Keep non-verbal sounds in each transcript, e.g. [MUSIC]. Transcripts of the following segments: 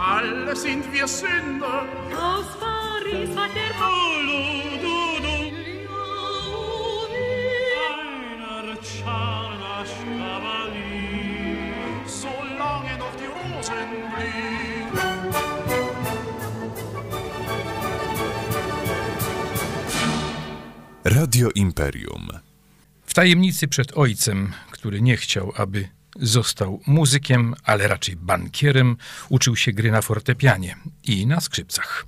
alle sind wir Sünder. Aus Paris war der Polo, du, du. Einer Charles solange noch die Rosen blühen. Radio Imperium. W tajemnicy przed ojcem, który nie chciał, aby został muzykiem, ale raczej bankierem, uczył się gry na fortepianie i na skrzypcach.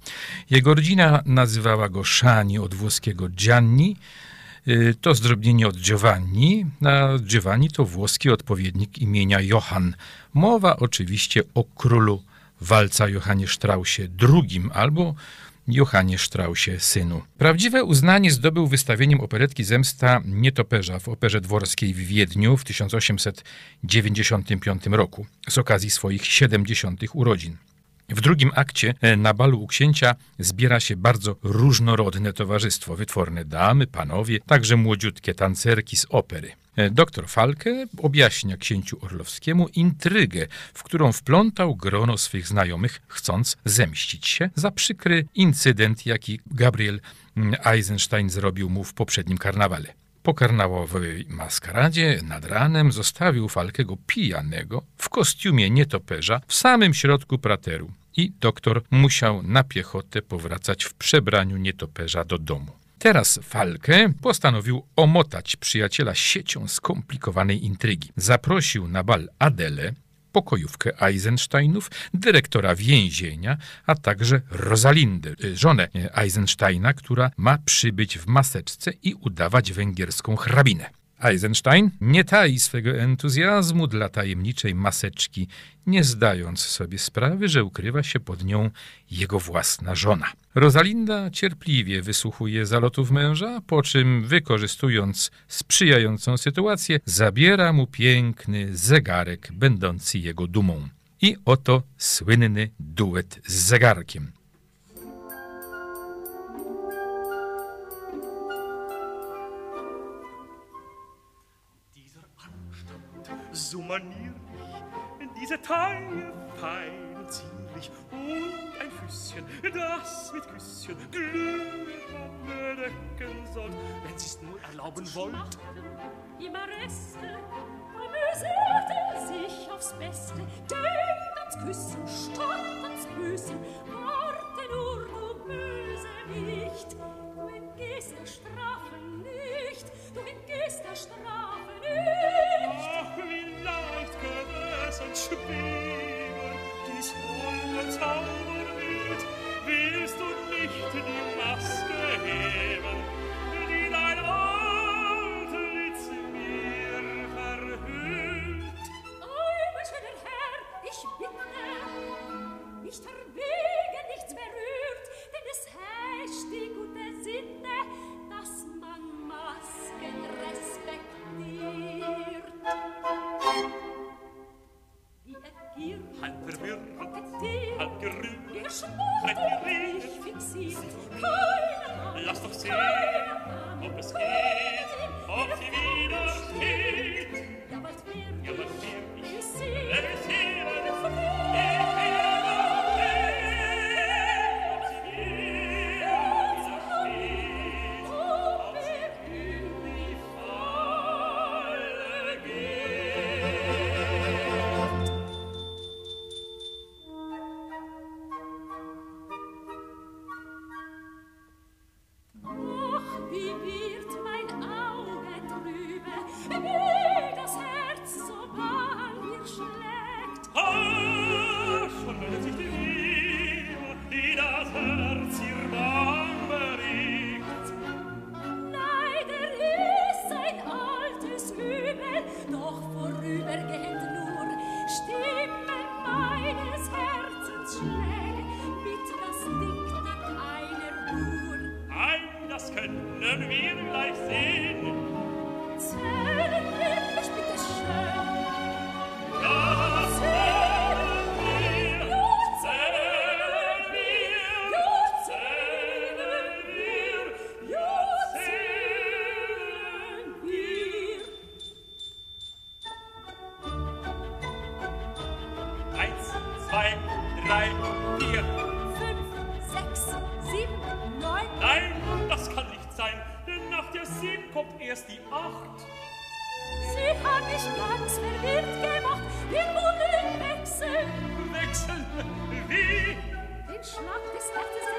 Jego rodzina nazywała go Szani od włoskiego Gianni, y, to zdrobnienie od Giovanni, a Giovanni to włoski odpowiednik imienia Johann. Mowa oczywiście o królu walca Johanie Strausie II albo Johanie Strausie synu. Prawdziwe uznanie zdobył wystawieniem operetki Zemsta Nietoperza w Operze Dworskiej w Wiedniu w 1895 roku z okazji swoich 70. urodzin. W drugim akcie e, na balu u księcia zbiera się bardzo różnorodne towarzystwo, wytworne damy, panowie, także młodziutkie tancerki z opery. E, Doktor Falke objaśnia księciu Orlowskiemu intrygę, w którą wplątał grono swych znajomych, chcąc zemścić się za przykry incydent, jaki Gabriel mm, Eisenstein zrobił mu w poprzednim karnawale. Po karnawałowej maskaradzie nad ranem zostawił Falkego pijanego w kostiumie nietoperza w samym środku prateru i doktor musiał na piechotę powracać w przebraniu nietoperza do domu. Teraz Falke postanowił omotać przyjaciela siecią skomplikowanej intrygi. Zaprosił na bal Adelę, pokojówkę Eisensteinów, dyrektora więzienia, a także Rosalindę, y, żonę y, Eisensteina, która ma przybyć w maseczce i udawać węgierską hrabinę. Eisenstein nie tai swego entuzjazmu dla tajemniczej maseczki, nie zdając sobie sprawy, że ukrywa się pod nią jego własna żona. Rosalinda cierpliwie wysłuchuje zalotów męża, po czym, wykorzystując sprzyjającą sytuację, zabiera mu piękny zegarek, będący jego dumą. I oto słynny duet z zegarkiem. So manierlich, diese Taille fein und zierlich und ein Füßchen, das mit Küsschen glühend bedecken soll, wenn sie's nur erlauben wollt. Immer Reste, amüsiert er sich aufs Beste, denkt ans Küssen statt ans Grüßen. Warte nur, du Bösewicht, to [LAUGHS] be. können wir gleich sehen. nicht ganz verwirrt gemacht, den Mund wechseln. Wechseln? Wie? Den Schlag des Herzens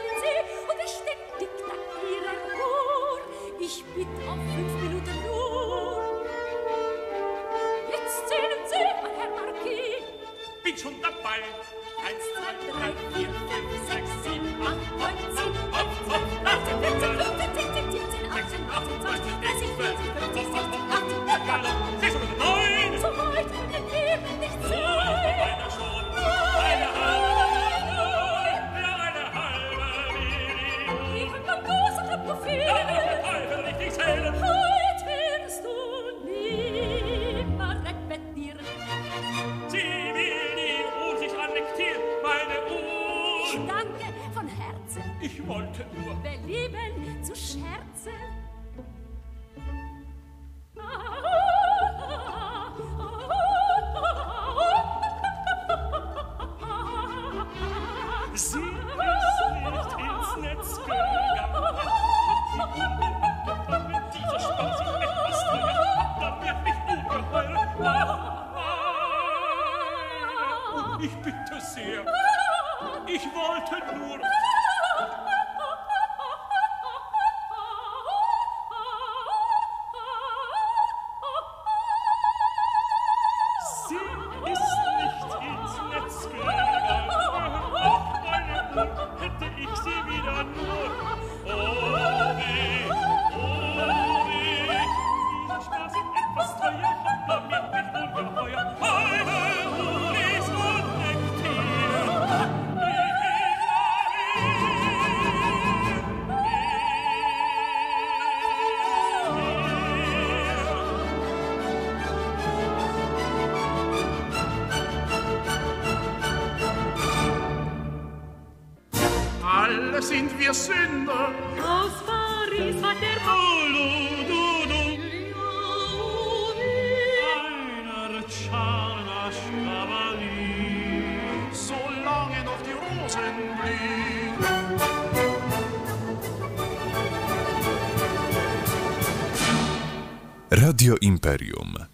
ich wollte nur Wir belieben zu scherzen. Sie ist nicht ins Netz gegangen. Dieser Spaß ist etwas teuer, da wird mich ungeheuer. Ich bitte sehr. Ich wollte nur... sind wir Sünder. Aus Paris hat der Paolo Einer Ciana Scavalli, solange noch die Rosen blühen. Radio Imperium